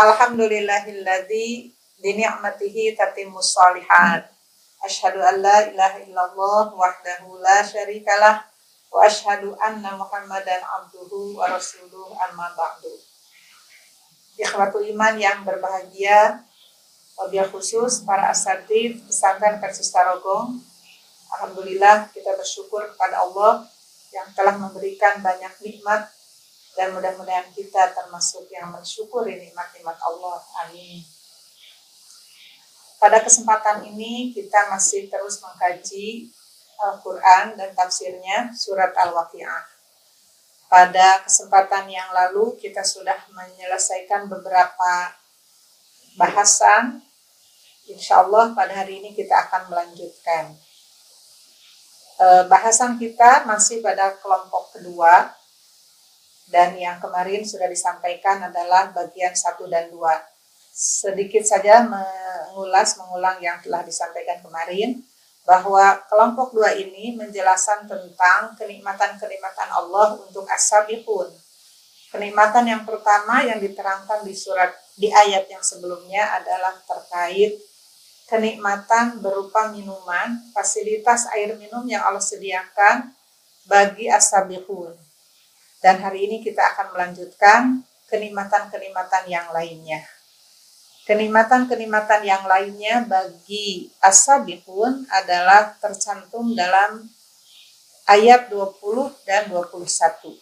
Alhamdulillahilladzi bini'matihi tatimmus salihat. Asyhadu an la ilaha illallah wahdahu la syarikalah wa asyhadu anna Muhammadan abduhu wa rasuluh amma ba'du. Ikhwatul iman yang berbahagia, wabil khusus para asatid pesantren Persis Tarogong. Alhamdulillah kita bersyukur kepada Allah yang telah memberikan banyak nikmat dan mudah-mudahan kita termasuk yang mensyukuri nikmat-nikmat Allah. Amin. Pada kesempatan ini kita masih terus mengkaji Al-Quran dan tafsirnya surat Al-Waqi'ah. Pada kesempatan yang lalu kita sudah menyelesaikan beberapa bahasan. Insya Allah pada hari ini kita akan melanjutkan. Eh, bahasan kita masih pada kelompok kedua dan yang kemarin sudah disampaikan adalah bagian satu dan dua sedikit saja mengulas mengulang yang telah disampaikan kemarin bahwa kelompok dua ini menjelaskan tentang kenikmatan-kenikmatan Allah untuk as-sabiqun. Kenikmatan yang pertama yang diterangkan di surat di ayat yang sebelumnya adalah terkait kenikmatan berupa minuman, fasilitas air minum yang Allah sediakan bagi as-sabiqun. Dan hari ini kita akan melanjutkan kenikmatan-kenikmatan yang lainnya. Kenikmatan-kenikmatan yang lainnya bagi as-sabiqun adalah tercantum dalam ayat 20 dan 21.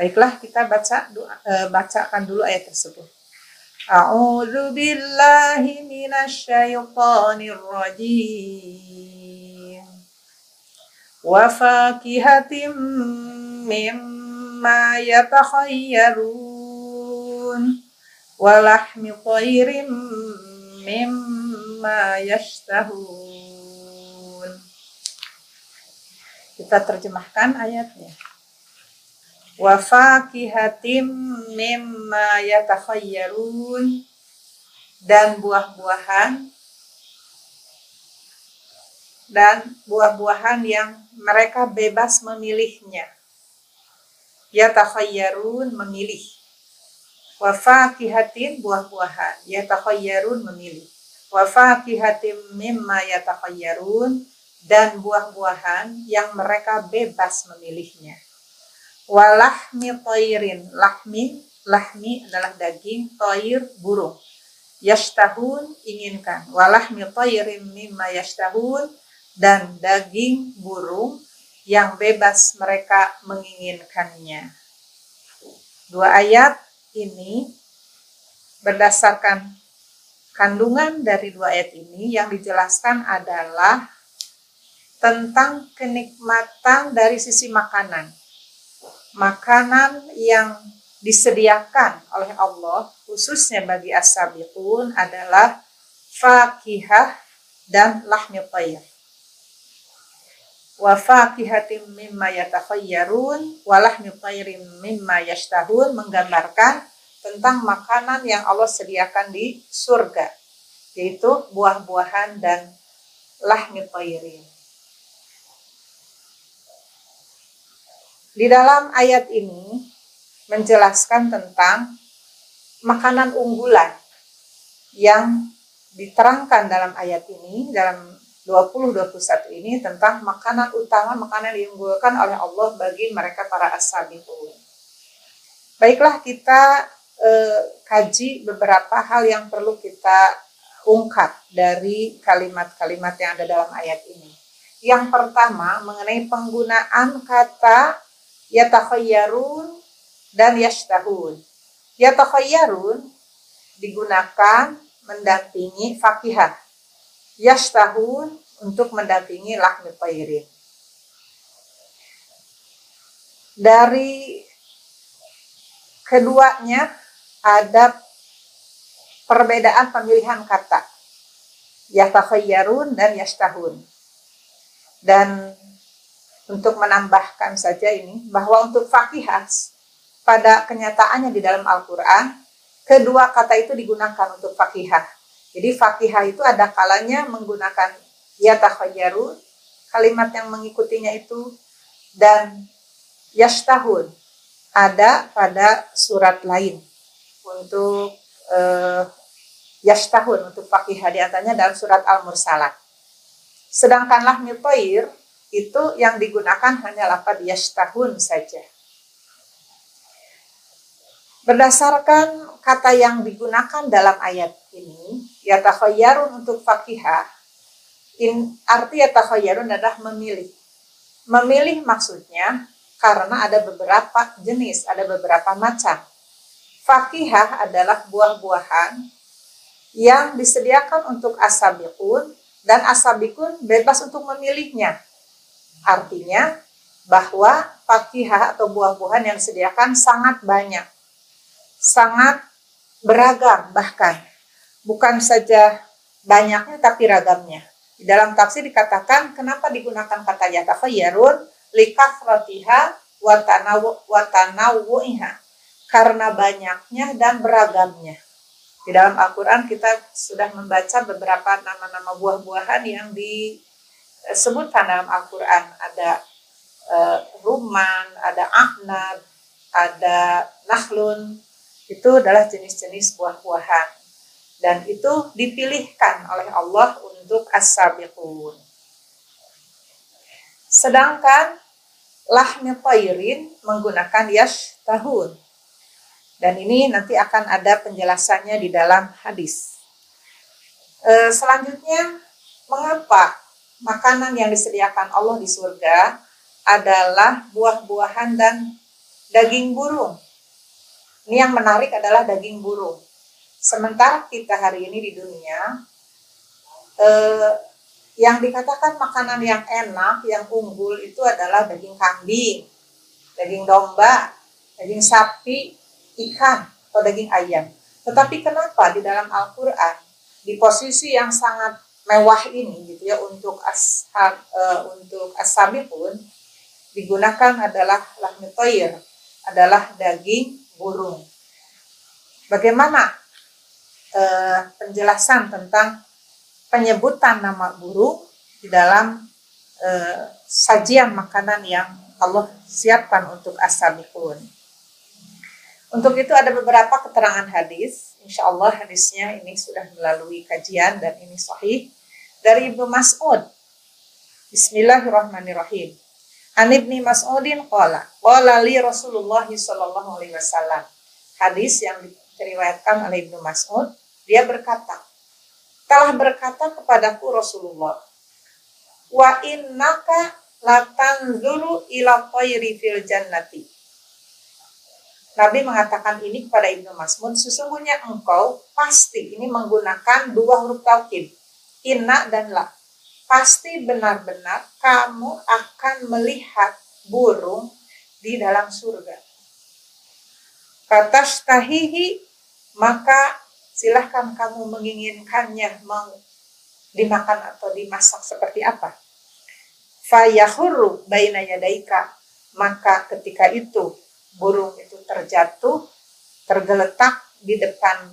Baiklah kita baca e, bacakan dulu ayat tersebut. A'udzu billahi minasyaitonir rajim. Wa fakihatin mimma yatakhayyarun walahmi tayrim mimma yashtahun. Kita terjemahkan ayatnya. Wa fakihatim mimma yatakhayyarun dan buah-buahan dan buah-buahan yang mereka bebas memilihnya. Yatakhayyarun memilih. Wafakihatin buah-buahan. Yatakhayyarun memilih. Wafakihatin mimma yatakhayyarun dan buah-buahan yang mereka bebas memilihnya. Walahmi toirin lahmi lahmi adalah daging toir burung. Yashtahun inginkan. Walahmi toirin mimma yashtahun dan daging burung yang bebas mereka menginginkannya dua ayat ini berdasarkan kandungan dari dua ayat ini yang dijelaskan adalah tentang kenikmatan dari sisi makanan. Makanan yang disediakan oleh Allah khususnya bagi as-sabiqun adalah fakihah dan lahmi tayr wa fakihatim mimma yatakhayyarun wa lahmi tayrim mimma yashtahun menggambarkan tentang makanan yang Allah sediakan di surga yaitu buah-buahan dan lahmi tayrim. Di dalam ayat ini menjelaskan tentang makanan unggulan yang diterangkan dalam ayat ini dalam 2021 ini tentang makanan utama, makanan yang diunggulkan oleh Allah bagi mereka para as-sabiqun. Baiklah kita eh, kaji beberapa hal yang perlu kita ungkap dari kalimat-kalimat yang ada dalam ayat ini. Yang pertama mengenai penggunaan kata yatakhayyarun dan yashtahun. Yatakhayyarun digunakan mendampingi fakihah yastahun untuk mendampingi lahmi tayrin. Dari keduanya ada perbedaan pemilihan kata. Yatakhayyarun dan yastahun. Dan untuk menambahkan saja ini, bahwa untuk fakihah pada kenyataannya di dalam Al-Quran, kedua kata itu digunakan untuk fakihah jadi fakihah itu ada kalanya menggunakan ya takhayyaru, kalimat yang mengikutinya itu dan yastahun ada pada surat lain untuk uh, yashtahun untuk fakihah di antaranya dalam surat Al-Mursalat. Sedangkan lahmi toir itu yang digunakan hanya lafad yashtahun saja. Berdasarkan kata yang digunakan dalam ayat ini, yatakhayyarun untuk fakihah, in, arti yatakhayyarun adalah memilih. Memilih maksudnya karena ada beberapa jenis, ada beberapa macam. Fakihah adalah buah-buahan yang disediakan untuk asabikun dan asabikun bebas untuk memilihnya. Artinya bahwa fakihah atau buah-buahan yang disediakan sangat banyak sangat beragam bahkan bukan saja banyaknya tapi ragamnya. Di dalam tafsir dikatakan kenapa digunakan kata yatafayarun likafratiha watanawu'iha karena banyaknya dan beragamnya. Di dalam Al-Quran kita sudah membaca beberapa nama-nama buah-buahan yang disebutkan dalam Al-Quran. Ada uh, ruman, ada ahnab, ada nahlun, itu adalah jenis-jenis buah-buahan dan itu dipilihkan oleh Allah untuk as-sabiqun. Sedangkan lahmi tayrin menggunakan yash tahun. Dan ini nanti akan ada penjelasannya di dalam hadis. E, selanjutnya, mengapa makanan yang disediakan Allah di surga adalah buah-buahan dan daging burung? Ini yang menarik adalah daging burung. Sementara kita hari ini di dunia, eh, yang dikatakan makanan yang enak, yang unggul itu adalah daging kambing, daging domba, daging sapi, ikan, atau daging ayam. Tetapi kenapa di dalam Al-Quran, di posisi yang sangat mewah ini gitu ya untuk ashab uh, untuk asabi pun digunakan adalah lahmi adalah daging burung. Bagaimana eh, penjelasan tentang penyebutan nama burung di dalam eh, sajian makanan yang Allah siapkan untuk as-sabiqun. Untuk itu ada beberapa keterangan hadis. Insya Allah hadisnya ini sudah melalui kajian dan ini sahih dari Ibnu Mas'ud. Bismillahirrahmanirrahim. An Ibni Mas'udin qala, qala li Rasulullah sallallahu alaihi wasallam. Hadis yang diriwayatkan oleh Ibnu Mas'ud, dia berkata, telah berkata kepadaku Rasulullah, wa innaka latanzuru ila tayri fil jannati. Nabi mengatakan ini kepada Ibnu Mas'ud, sesungguhnya engkau pasti ini menggunakan dua huruf taukid, inna dan la pasti benar-benar kamu akan melihat burung di dalam surga. Kata stahihi, maka silahkan kamu menginginkannya mau dimakan atau dimasak seperti apa. Fayahuru baina yadaika, maka ketika itu burung itu terjatuh, tergeletak di depan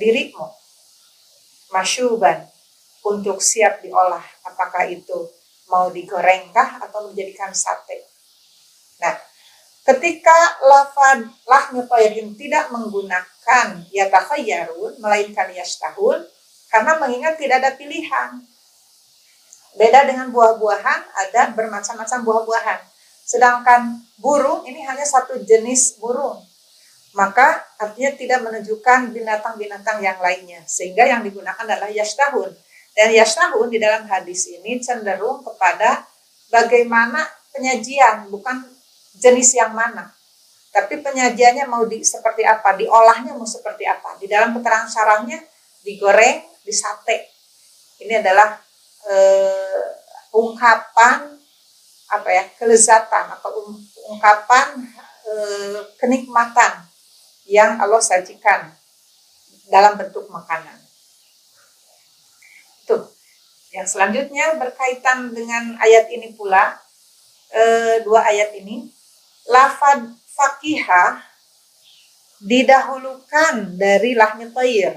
dirimu. Masyuban, untuk siap diolah. Apakah itu mau digorengkah atau menjadikan sate. Ketika lafad lahnya tayyibin tidak menggunakan yatafayyarun, melainkan yastahun, karena mengingat tidak ada pilihan. Beda dengan buah-buahan, ada bermacam-macam buah-buahan. Sedangkan burung ini hanya satu jenis burung. Maka artinya tidak menunjukkan binatang-binatang yang lainnya. Sehingga yang digunakan adalah yastahun dan yasnahun di dalam hadis ini cenderung kepada bagaimana penyajian, bukan jenis yang mana. Tapi penyajiannya mau di, seperti apa, diolahnya mau seperti apa. Di dalam keterangan syarahnya digoreng, disate. Ini adalah uh, ungkapan apa ya kelezatan atau ungkapan uh, kenikmatan yang Allah sajikan dalam bentuk makanan. Yang selanjutnya berkaitan dengan ayat ini pula, e, dua ayat ini, lafad fakihah didahulukan dari lahnya toir.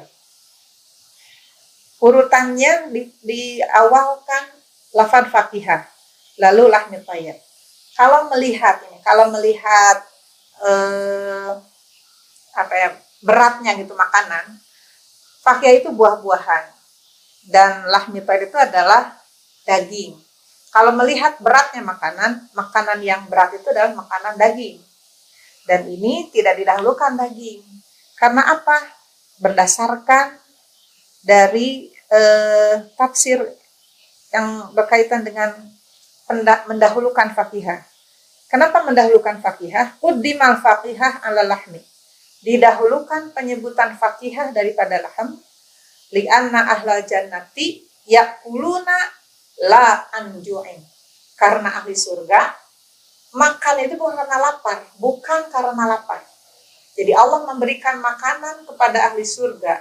Urutannya di, diawalkan lafad fakihah, lalu lahnya toir. Kalau melihat ini, kalau melihat e, apa ya beratnya gitu makanan, fakih itu buah-buahan dan lahmi itu adalah daging. Kalau melihat beratnya makanan, makanan yang berat itu adalah makanan daging. Dan ini tidak didahulukan daging. Karena apa? Berdasarkan dari eh, tafsir yang berkaitan dengan mendahulukan fakihah. Kenapa mendahulukan fakihah? Uddimal fakihah ala lahmi. Didahulukan penyebutan fakihah daripada laham. Lianna ahla jannati yakuluna la anju'in. Karena ahli surga, makan itu bukan karena lapar, bukan karena lapar. Jadi Allah memberikan makanan kepada ahli surga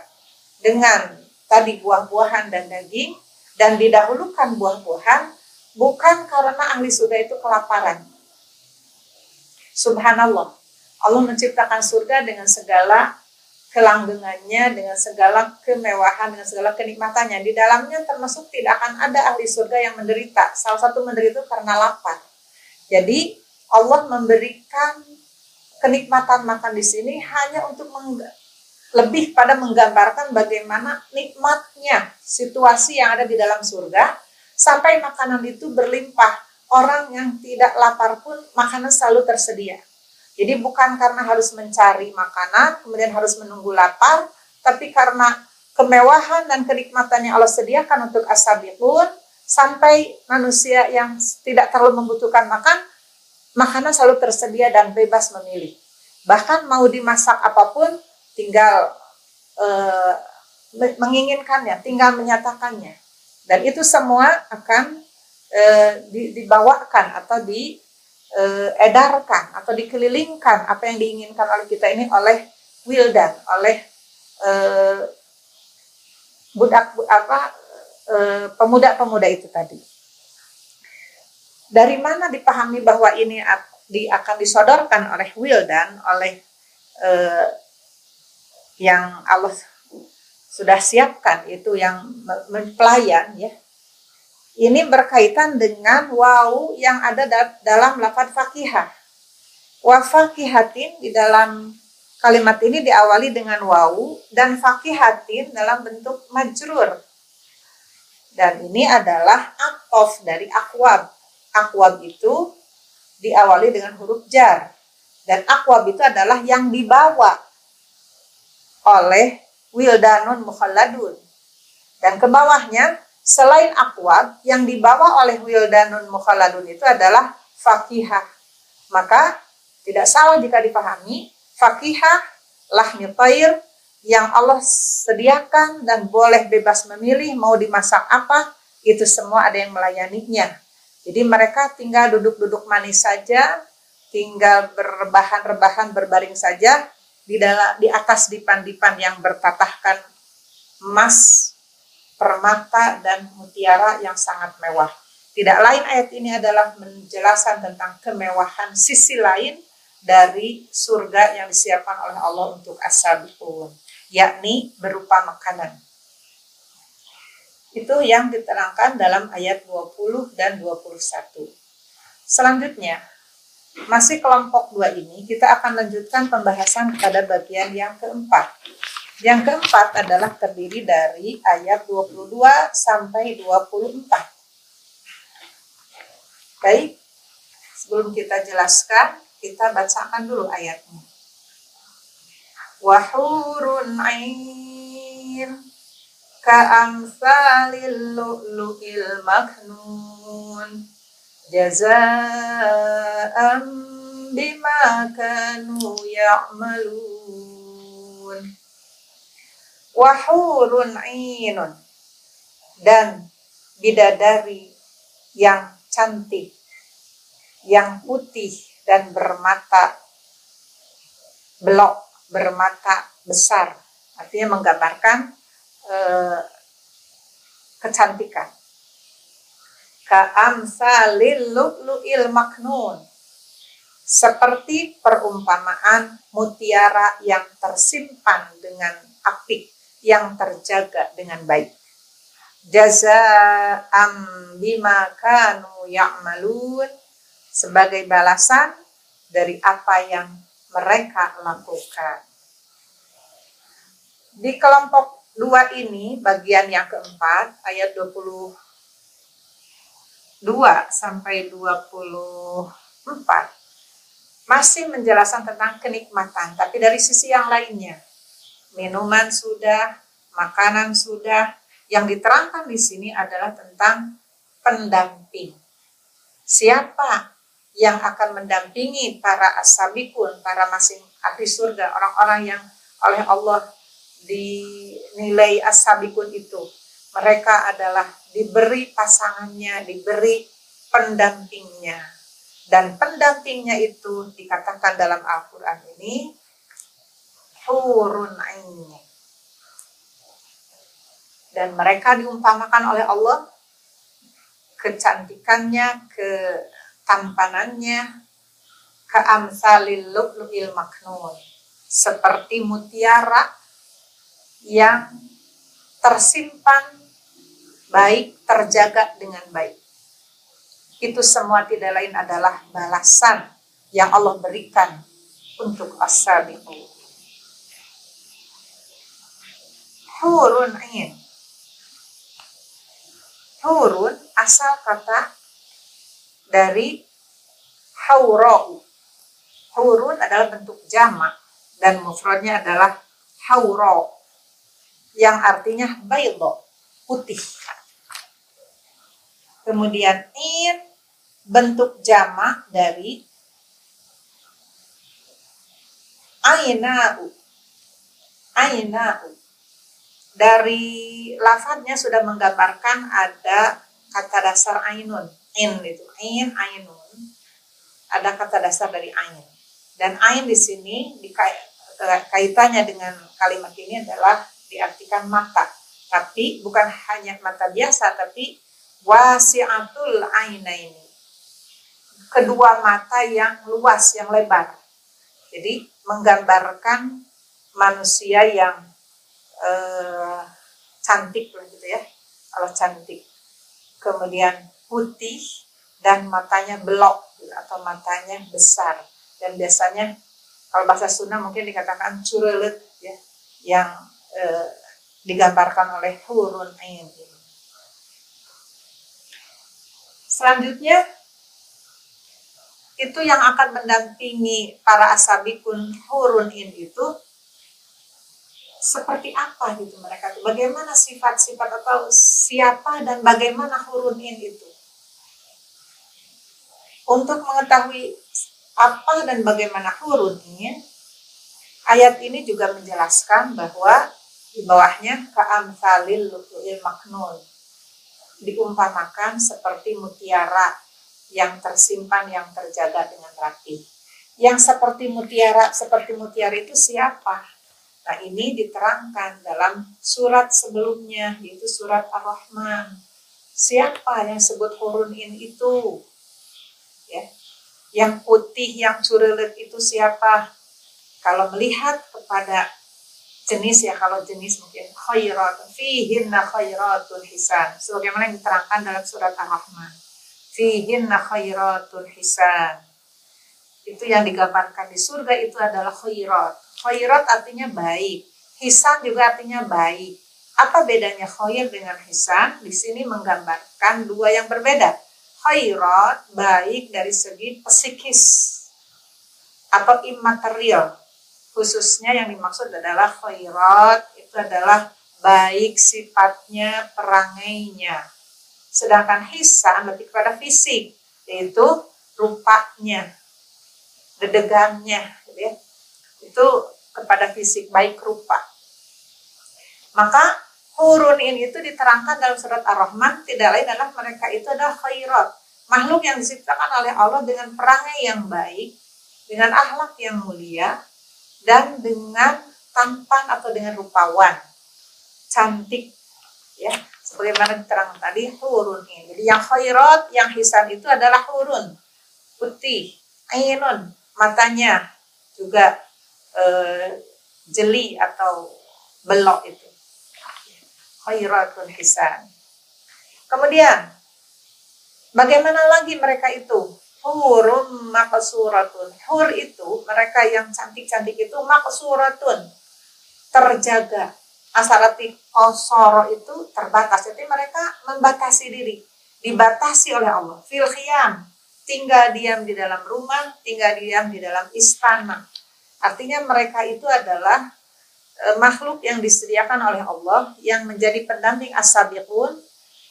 dengan tadi buah-buahan dan daging dan didahulukan buah-buahan bukan karena ahli surga itu kelaparan. Subhanallah. Allah menciptakan surga dengan segala kelanggengannya, dengan segala kemewahan, dengan segala kenikmatannya. Di dalamnya termasuk tidak akan ada ahli surga yang menderita. Salah satu menderita karena lapar. Jadi Allah memberikan kenikmatan makan di sini hanya untuk lebih pada menggambarkan bagaimana nikmatnya situasi yang ada di dalam surga sampai makanan itu berlimpah. Orang yang tidak lapar pun makanan selalu tersedia. Jadi bukan karena harus mencari makanan, kemudian harus menunggu lapar, tapi karena kemewahan dan kenikmatan yang Allah sediakan untuk pun sampai manusia yang tidak terlalu membutuhkan makan, makanan selalu tersedia dan bebas memilih. Bahkan mau dimasak apa pun, tinggal uh, menginginkannya, tinggal menyatakannya. Dan itu semua akan uh, dibawakan atau di uh, edarkan atau dikelilingkan apa yang diinginkan oleh kita ini oleh wildan, oleh uh, budak apa uh, pemuda-pemuda itu tadi. Dari mana dipahami bahwa ini di, akan disodorkan oleh wildan, oleh uh, yang Allah sudah siapkan itu yang mempelayan ya ini berkaitan dengan waw yang ada dalam lafaz fakihah. Wa fakihatin di dalam kalimat ini diawali dengan waw dan fakihatin dalam bentuk majrur. Dan ini adalah atof dari akwab. Akwab itu diawali dengan huruf jar. Dan akwab itu adalah yang dibawa oleh wildanun mukhalladun. Dan ke bawahnya Selain akwab, yang dibawa oleh wildanun mukhaladun itu adalah fakihah. Maka tidak salah jika dipahami, fakihah lahmi tair yang Allah sediakan dan boleh bebas memilih mau dimasak apa, itu semua ada yang melayaninya. Jadi mereka tinggal duduk-duduk manis saja, tinggal berbahan-rebahan berbaring saja di dalam di atas dipan-dipan yang bertatahkan emas permata dan mutiara yang sangat mewah. Tidak lain ayat ini adalah menjelaskan tentang kemewahan sisi lain dari surga yang disiapkan oleh Allah untuk as yakni berupa makanan. Itu yang diterangkan dalam ayat 20 dan 21. Selanjutnya, masih kelompok dua ini, kita akan lanjutkan pembahasan pada bagian yang keempat, yang keempat adalah terdiri dari ayat 22 sampai 24. Baik, sebelum kita jelaskan, kita bacakan dulu ayatnya. Wahurun ain ka'amsalil lu'lu'il maknun jaza'am bima kanu ya'malun wahurun dan bidadari yang cantik, yang putih dan bermata belok, bermata besar. Artinya menggambarkan eh, kecantikan. Ka'amsalil lu'lu'il maknun. Seperti perumpamaan mutiara yang tersimpan dengan apik yang terjaga dengan baik. Jazaa'am bima kanu ya'malun sebagai balasan dari apa yang mereka lakukan. Di kelompok dua ini bagian yang keempat ayat 22 sampai 24 masih menjelaskan tentang kenikmatan tapi dari sisi yang lainnya minuman sudah makanan sudah yang diterangkan di sini adalah tentang pendamping siapa yang akan mendampingi para asabikun para masing ahli surga orang-orang yang oleh Allah dinilai asabikun itu. Mereka adalah diberi pasangannya, diberi pendampingnya. Dan pendampingnya itu dikatakan dalam Al-Quran ini hurun aini. Dan mereka diumpamakan oleh Allah kecantikannya, ketampanannya, keamsalil maknun. Seperti mutiara yang tersimpan baik, terjaga dengan baik. Itu semua tidak lain adalah balasan yang Allah berikan untuk as-sabiqu. Hurun ain. Hurun asal kata dari haurau. Hurun adalah bentuk jamak dan mufradnya adalah haurau yang artinya baydo, putih. Kemudian in bentuk jamak dari ainau. Ainau. Dari lafadznya sudah menggambarkan ada kata dasar ainun. In itu. In, ainun. Ada kata dasar dari ain. Dan ain di sini kaitannya dengan kalimat ini adalah diartikan mata. Tapi bukan hanya mata biasa, tapi wasi'atul aina ini. Kedua mata yang luas, yang lebar. Jadi menggambarkan manusia yang eh, cantik lah gitu ya. Kalau cantik. Kemudian putih dan matanya belok atau matanya besar. Dan biasanya kalau bahasa Sunda mungkin dikatakan curelet ya, yang eh, digambarkan oleh hurun ain ini. Selanjutnya itu yang akan mendampingi para asabikun hurun in itu seperti apa gitu mereka itu bagaimana sifat-sifat atau siapa dan bagaimana hurun in itu untuk mengetahui apa dan bagaimana hurun in ayat ini juga menjelaskan bahwa di bawahnya ka'amsalil lu'lu'il maknun. Diumpamakan seperti mutiara yang tersimpan, yang terjaga dengan rapi. Yang seperti mutiara, seperti mutiara itu siapa? Nah ini diterangkan dalam surat sebelumnya, yaitu surat Ar-Rahman. Siapa yang sebut hurunin itu? Ya. Yang putih, yang curelet itu siapa? Kalau melihat kepada jenis ya kalau jenis mungkin khairatun fihinna khairatun hisan sebagaimana yang diterangkan dalam surat Ar-Rahman fihinna khairatun hisan itu yang digambarkan di surga itu adalah khairat khairat artinya baik hisan juga artinya baik. Apa bedanya khair dengan hisan? Di sini menggambarkan dua yang berbeda. Khairat baik dari segi psikis atau imaterial. Khususnya yang dimaksud adalah khairat itu adalah baik sifatnya perangainya. Sedangkan hisan lebih kepada fisik yaitu rupanya dedegannya. Itu kepada fisik baik rupa. Maka hurun ini itu diterangkan dalam surat Ar-Rahman tidak lain adalah mereka itu adalah khairat. Makhluk yang diciptakan oleh Allah dengan perangai yang baik dengan akhlak yang mulia dan dengan tampan atau dengan rupawan. Cantik ya. Sebagaimana diterang tadi hurun ini. Jadi yang khairat yang hisan itu adalah hurun. Putih ainun matanya juga eh, jeli atau belok itu khairatun hisan kemudian bagaimana lagi mereka itu hurum maksuratun. Hur itu mereka yang cantik-cantik itu maksuratun. Terjaga. asarati kosoro itu terbatas. Jadi mereka membatasi diri, dibatasi oleh Allah. Fil khiyam, tinggal diam di dalam rumah, tinggal diam di dalam istana. Artinya mereka itu adalah e, makhluk yang disediakan oleh Allah yang menjadi pendamping as-sabiqun.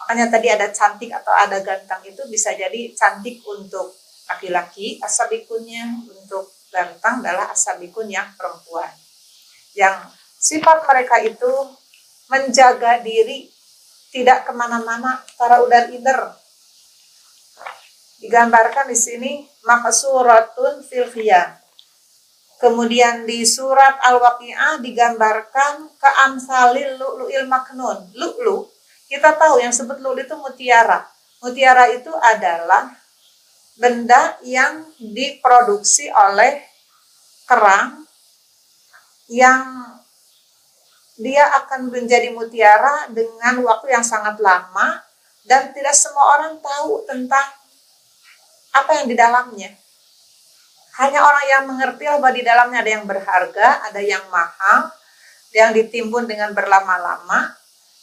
Makanya tadi ada cantik atau ada ganteng itu bisa jadi cantik untuk laki-laki, as-sabiqunnya untuk ganteng adalah as-sabiqun yang perempuan. Yang Sifat mereka itu menjaga diri, tidak ke mana-mana, para udar ider. Digambarkan di sini maksuratun fil Kemudian di surat Al-Waqi'ah digambarkan keamsalil lu'lu'il maknun. Lu'lu, kita tahu yang sebut lu'lu itu mutiara. Mutiara itu adalah benda yang diproduksi oleh kerang yang dia akan menjadi mutiara dengan waktu yang sangat lama dan tidak semua orang tahu tentang apa yang di dalamnya. Hanya orang yang mengerti bahwa di dalamnya ada yang berharga, ada yang mahal, yang ditimbun dengan berlama-lama.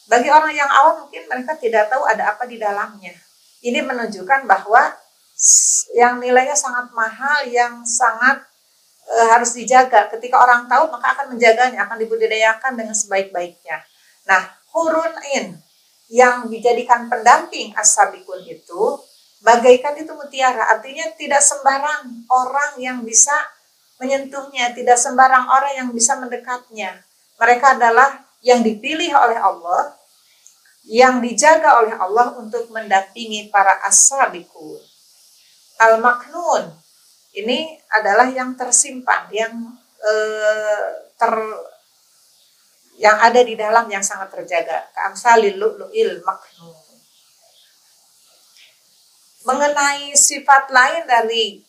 Bagi orang yang awam mungkin mereka tidak tahu ada apa di dalamnya. Ini menunjukkan bahwa yang nilainya sangat mahal, yang sangat e, harus dijaga. Ketika orang tahu maka akan menjaganya, akan dibudidayakan dengan sebaik-baiknya. Nah, hurun in yang dijadikan pendamping as-sabikun itu bagaikan itu mutiara. Artinya tidak sembarang orang yang bisa menyentuhnya, tidak sembarang orang yang bisa mendekatnya. Mereka adalah yang dipilih oleh Allah, yang dijaga oleh Allah untuk mendampingi para as-sabikun. Al-maknun ini adalah yang tersimpan, yang eh, ter yang ada di dalam yang sangat terjaga. Kamsalil lu'lu'il maknun. Mengenai sifat lain dari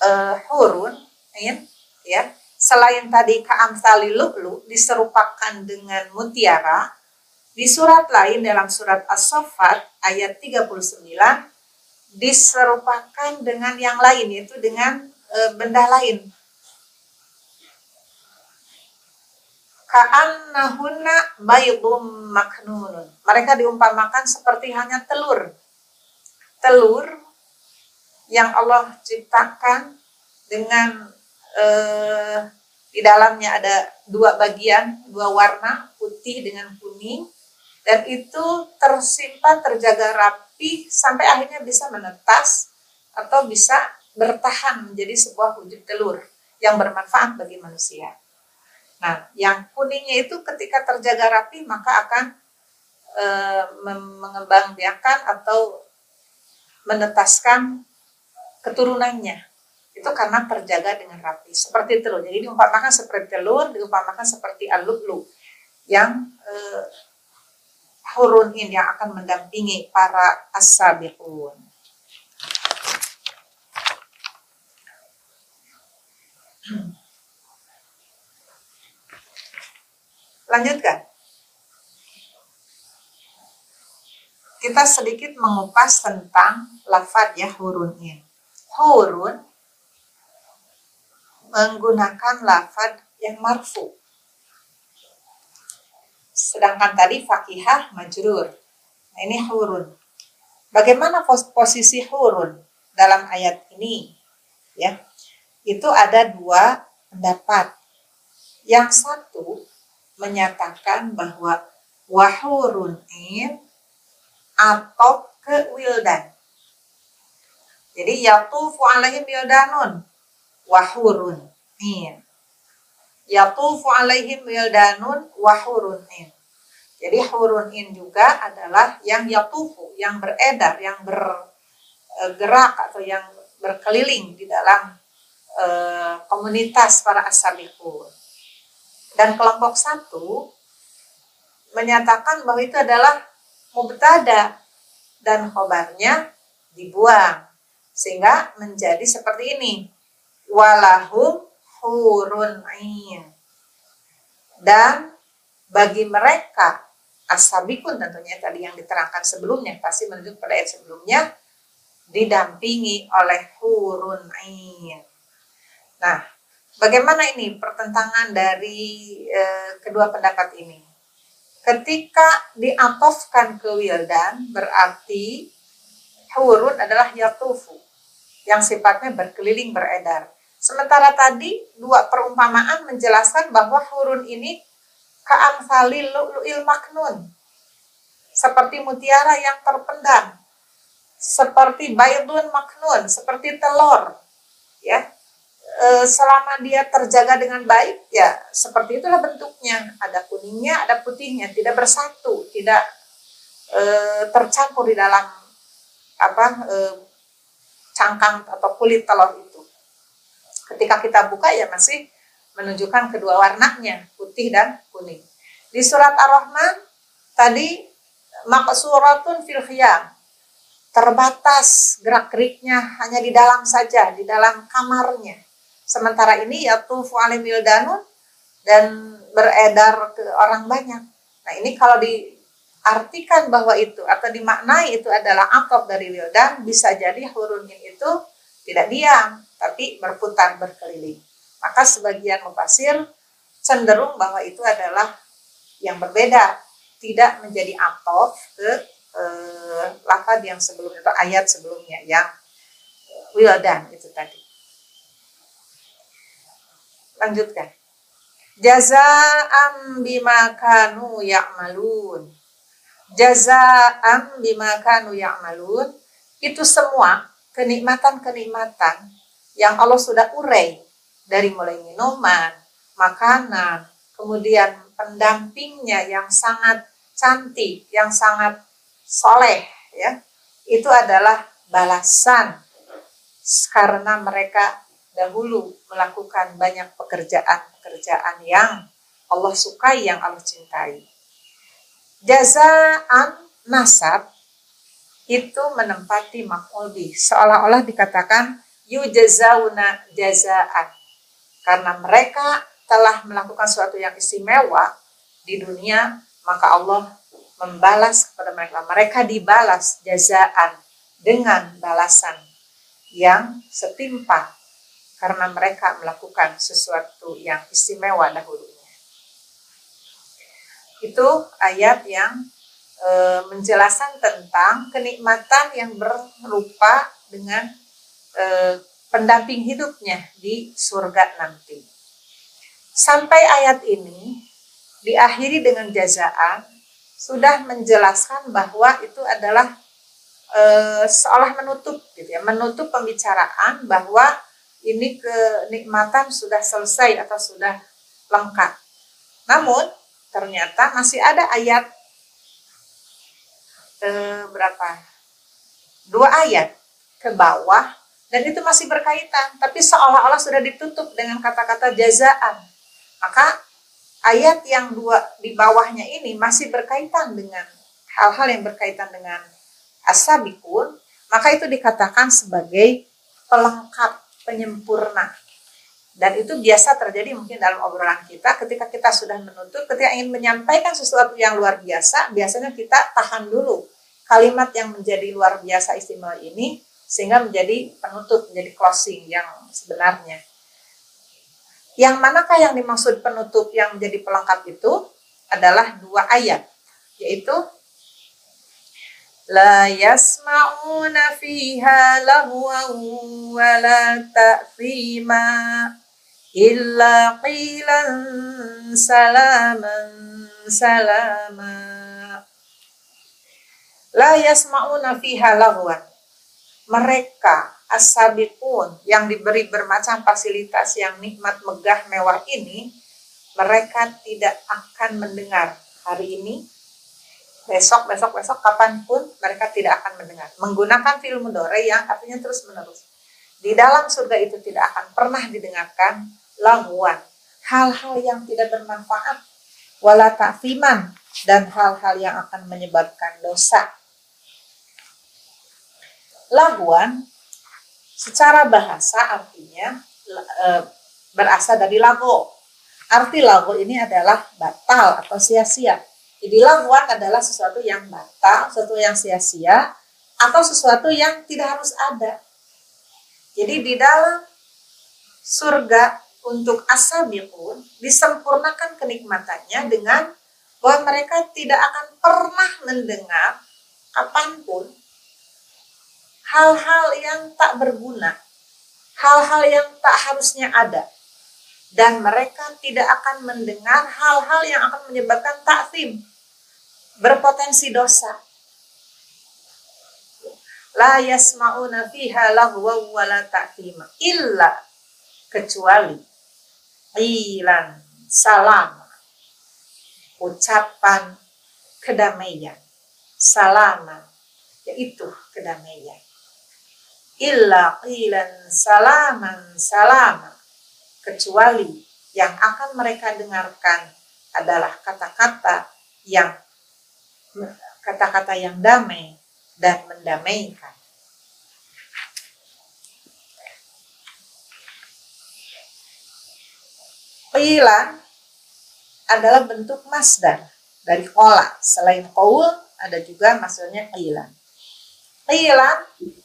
uh, hurun, ya, ya, selain tadi kaamsalil lu'lu diserupakan dengan mutiara, di surat lain dalam surat As-Saffat ayat 39 diserupakan dengan yang lain yaitu dengan e, benda lain. Ka'annahunna baydum maknunun. Mereka diumpamakan seperti hanya telur. Telur yang Allah ciptakan dengan e, di dalamnya ada dua bagian, dua warna, putih dengan kuning, dan itu tersimpan, terjaga rapi sampai akhirnya bisa menetas atau bisa bertahan menjadi sebuah wujud telur yang bermanfaat bagi manusia. Nah, yang kuningnya itu ketika terjaga rapi maka akan e, mengembang biakan atau menetaskan keturunannya. Itu karena terjaga dengan rapi. Seperti telur. Jadi diumpamakan seperti telur, diumpamakan seperti alulu yang e, hurun ini yang akan mendampingi para as-sabiqun. Lanjutkan. Kita sedikit mengupas tentang lafad ya hurun ini. Hurun menggunakan lafad yang marfu Sedangkan tadi fakihah majrur. Nah, ini hurun. Bagaimana posisi hurun dalam ayat ini? Ya. Itu ada dua pendapat. Yang satu menyatakan bahwa wahurun in atau ke wildan. Jadi yatufu alaihim wildanun wahurun in yatufu alaihim wildanun wa hurunin. Jadi hurunin juga adalah yang yatufu, yang beredar, yang bergerak atau yang berkeliling di dalam e, komunitas para asabikun. Dan kelompok satu menyatakan bahwa itu adalah mubtada dan khobarnya dibuang sehingga menjadi seperti ini walahum hurun ain. Dan bagi mereka asabikun tentunya tadi yang diterangkan sebelumnya pasti menunjuk pada ayat sebelumnya didampingi oleh hurun ain. Nah, bagaimana ini pertentangan dari e, kedua pendapat ini? Ketika diatofkan ke wildan berarti hurun adalah yatufu yang sifatnya berkeliling beredar. Sementara tadi dua perumpamaan menjelaskan bahwa hurun ini ka'amsalil lu'lu'il maknun. Seperti mutiara yang terpendam. Seperti baydun maknun, seperti telur. Ya, selama dia terjaga dengan baik, ya seperti itulah bentuknya. Ada kuningnya, ada putihnya, tidak bersatu, tidak e, tercampur di dalam apa e, cangkang atau kulit telur itu. Ketika kita buka ya masih menunjukkan kedua warnanya, putih dan kuning. Di surat Ar-Rahman tadi maksuratun fil khiyam. Terbatas gerak-geriknya hanya di dalam saja, di dalam kamarnya. Sementara ini ya tufu alim danun dan beredar ke orang banyak. Nah ini kalau diartikan bahwa itu atau dimaknai itu adalah atop dari wildan, bisa jadi hurunnya itu tidak diam, tapi berputar berkeliling. Maka sebagian mufasir cenderung bahwa itu adalah yang berbeda, tidak menjadi atof ke eh, lafad yang sebelumnya atau ayat sebelumnya yang wildan itu tadi. Lanjutkan. Jaza'am bima kanu ya'malun. Jaza'am bima kanu ya'malun. Itu semua kenikmatan-kenikmatan yang Allah sudah urai dari mulai minuman, makanan, kemudian pendampingnya yang sangat cantik, yang sangat soleh, ya, itu adalah balasan karena mereka dahulu melakukan banyak pekerjaan-pekerjaan yang Allah sukai, yang Allah cintai. Jazaan nasab itu menempati makulbi, seolah-olah dikatakan yujazauna jazaan karena mereka telah melakukan sesuatu yang istimewa di dunia, maka Allah membalas kepada mereka. Mereka dibalas jazaan dengan balasan yang setimpal karena mereka melakukan sesuatu yang istimewa dahulunya. Itu ayat yang e, menjelaskan tentang kenikmatan yang berupa dengan e, pendamping hidupnya di surga nanti. Sampai ayat ini diakhiri dengan jazaan sudah menjelaskan bahwa itu adalah e, seolah menutup gitu ya, menutup pembicaraan bahwa ini kenikmatan sudah selesai atau sudah lengkap. Namun ternyata masih ada ayat e, berapa? Dua ayat ke bawah dan itu masih berkaitan tapi seolah-olah sudah ditutup dengan kata-kata jazaan maka ayat yang dua di bawahnya ini masih berkaitan dengan hal-hal yang berkaitan dengan asabikun maka itu dikatakan sebagai pelengkap penyempurna dan itu biasa terjadi mungkin dalam obrolan kita ketika kita sudah menutup ketika ingin menyampaikan sesuatu yang luar biasa biasanya kita tahan dulu kalimat yang menjadi luar biasa istimewa ini sehingga menjadi penutup, menjadi closing yang sebenarnya. Yang manakah yang dimaksud penutup yang menjadi pelengkap itu adalah dua ayat, yaitu Yasma'una fiha lahwa wa la ta'fima illa qilan salaman salama. La yasma'una fiha lahwan mereka pun yang diberi bermacam fasilitas yang nikmat megah mewah ini mereka tidak akan mendengar hari ini besok besok besok kapan pun mereka tidak akan mendengar. Menggunakan film dore yang artinya terus menerus di dalam surga itu tidak akan pernah didengarkan laguan hal-hal yang tidak bermanfaat. Wala ta'fiman dan hal-hal yang akan menyebabkan dosa. Laguan secara bahasa artinya e, berasal dari lago. Arti lago ini adalah batal atau sia-sia. Jadi laguan adalah sesuatu yang batal, sesuatu yang sia-sia, atau sesuatu yang tidak harus ada. Jadi di dalam surga untuk pun disempurnakan kenikmatannya dengan bahwa mereka tidak akan pernah mendengar kapan pun hal-hal yang tak berguna, hal-hal yang tak harusnya ada. Dan mereka tidak akan mendengar hal-hal yang akan menyebabkan taktim, berpotensi dosa. La yasma'una fiha lahwa wa la ta'tima illa kecuali ilan salam ucapan kedamaian salaman yaitu kedamaian illa qilan salaman salama kecuali yang akan mereka dengarkan adalah kata-kata yang kata-kata yang damai dan mendamaikan. Qilan adalah bentuk masdar dari kola. Selain qaul ada juga maksudnya qilan. Qilan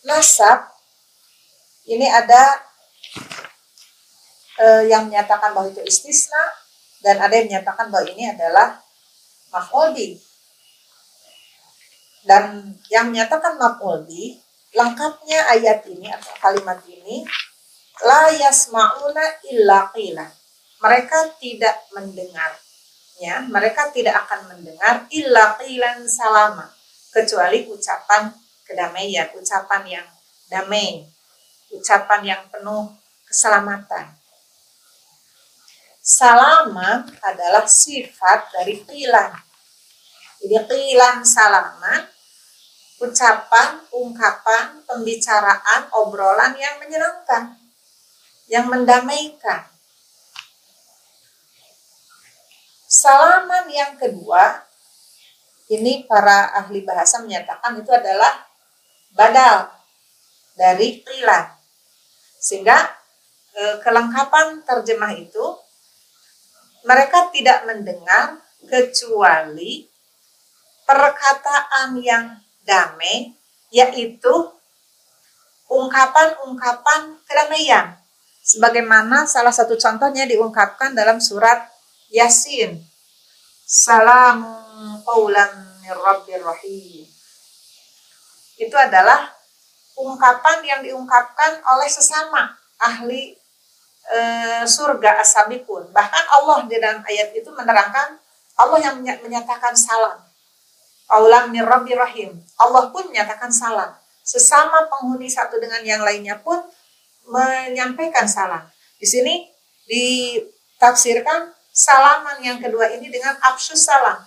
nasab ini ada eh, yang menyatakan bahwa itu istisna dan ada yang menyatakan bahwa ini adalah maf'ul Dan yang menyatakan maf'ul lengkapnya ayat ini atau kalimat ini la yasma'una illa qila. Mereka tidak mendengarnya, mereka tidak akan mendengar illa qilan salama kecuali ucapan kedamaian, ucapan yang damai ucapan yang penuh keselamatan. Salama adalah sifat dari qilan. Jadi qilan salama, ucapan, ungkapan, pembicaraan, obrolan yang menyenangkan, yang mendamaikan. Salaman yang kedua, ini para ahli bahasa menyatakan itu adalah badal dari qilan. Sehingga e, kelengkapan terjemah itu mereka tidak mendengar kecuali perkataan yang damai yaitu ungkapan-ungkapan kedamaian sebagaimana salah satu contohnya diungkapkan dalam surat Yasin. Salam qaulan mir rahim. Itu adalah ungkapan yang diungkapkan oleh sesama ahli e, surga asabikun. Bahkan Allah di dalam ayat itu menerangkan Allah yang menyatakan salam. Aulam mir rahim. Allah pun menyatakan salam. Sesama penghuni satu dengan yang lainnya pun menyampaikan salam. Di sini ditafsirkan salaman yang kedua ini dengan absus salam,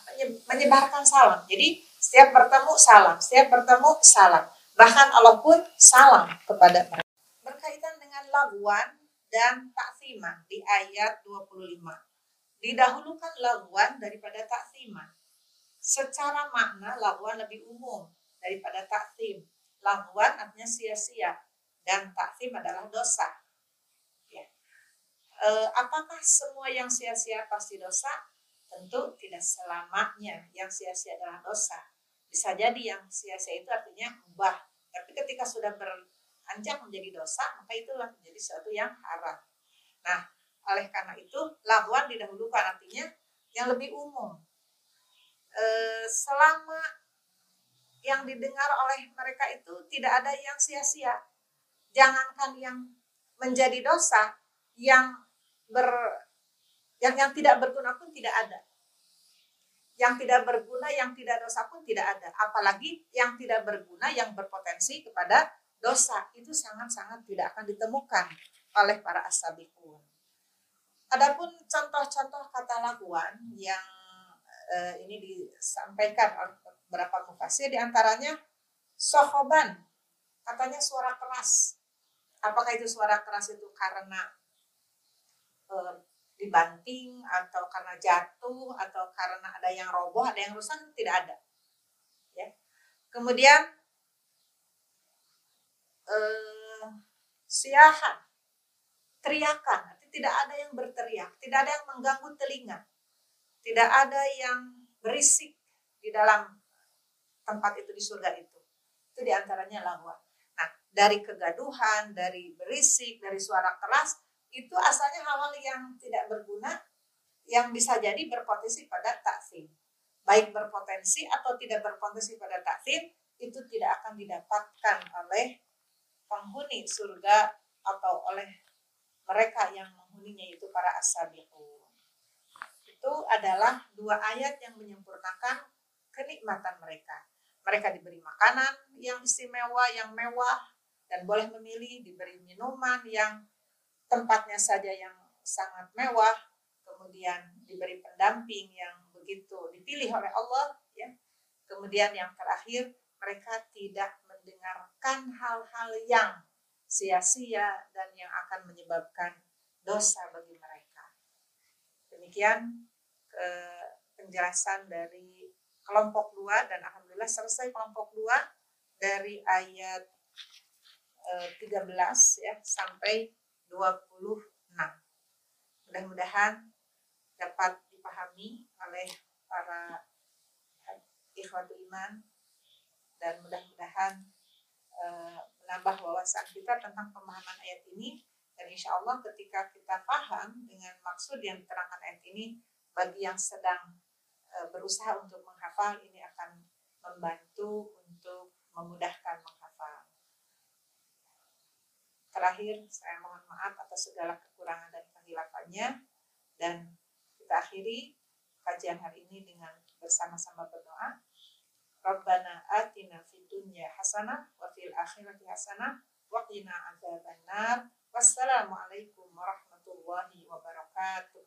menyebarkan salam. Jadi setiap bertemu salam, setiap bertemu salam. Bahkan Allah pun salam kepada mereka. Berkaitan dengan laguan dan taksimah di ayat 25. Didahulukan laguan daripada taksimah. Secara makna laguan lebih umum daripada taksim. Laguan artinya sia-sia dan taksim adalah dosa. Ya. E, apakah semua yang sia-sia pasti dosa? Tentu tidak selamanya yang sia-sia adalah dosa bisa jadi yang sia-sia itu artinya ubah tapi ketika sudah beranjak menjadi dosa maka itulah menjadi sesuatu yang haram. Nah oleh karena itu lawan didahulukan artinya yang lebih umum. E, selama yang didengar oleh mereka itu tidak ada yang sia-sia. Jangankan yang menjadi dosa yang ber yang yang tidak berguna pun tidak ada. Yang tidak berguna, yang tidak dosa pun tidak ada. Apalagi yang tidak berguna, yang berpotensi kepada dosa itu sangat-sangat tidak akan ditemukan oleh para asabikun. Adapun contoh-contoh kata laguan yang eh, ini disampaikan oleh beberapa mufasir di antaranya sohoban, katanya suara keras. Apakah itu suara keras itu karena eh, dibanting atau karena jatuh atau karena ada yang roboh, ada yang rusak tidak ada. Ya. Kemudian eh, siahan, teriakan, tidak ada yang berteriak, tidak ada yang mengganggu telinga, tidak ada yang berisik di dalam tempat itu di surga itu. Itu di antaranya lawan. Nah, dari kegaduhan, dari berisik, dari suara keras, itu asalnya hal-hal yang tidak berguna yang bisa jadi berpotensi pada taksim. baik berpotensi atau tidak berpotensi pada takfir itu tidak akan didapatkan oleh penghuni surga atau oleh mereka yang menghuninya itu para asabiqun. Itu adalah dua ayat yang menyempurnakan kenikmatan mereka. Mereka diberi makanan yang istimewa, yang mewah, dan boleh memilih diberi minuman yang tempatnya saja yang sangat mewah, kemudian diberi pendamping yang begitu dipilih oleh Allah, ya. Kemudian yang terakhir mereka tidak mendengarkan hal-hal yang sia-sia dan yang akan menyebabkan dosa bagi mereka. Demikian ke penjelasan dari kelompok dua dan alhamdulillah selesai kelompok dua dari ayat 13 ya sampai 26. Mudah-mudahan dapat dipahami oleh para ikhwatul iman dan mudah-mudahan uh, menambah wawasan kita tentang pemahaman ayat ini dan insya Allah ketika kita paham dengan maksud yang diterangkan ayat ini bagi yang sedang uh, berusaha untuk menghafal ini akan membantu untuk memudahkan menghafal. Terakhir, saya mohon maaf atas segala kekurangan dan kehilafannya. Dan kita akhiri kajian hari ini dengan bersama-sama berdoa. Rabbana atina fid dunya hasanah wa fil akhirati hasanah wa qina adzabannar. Wassalamualaikum warahmatullahi wabarakatuh.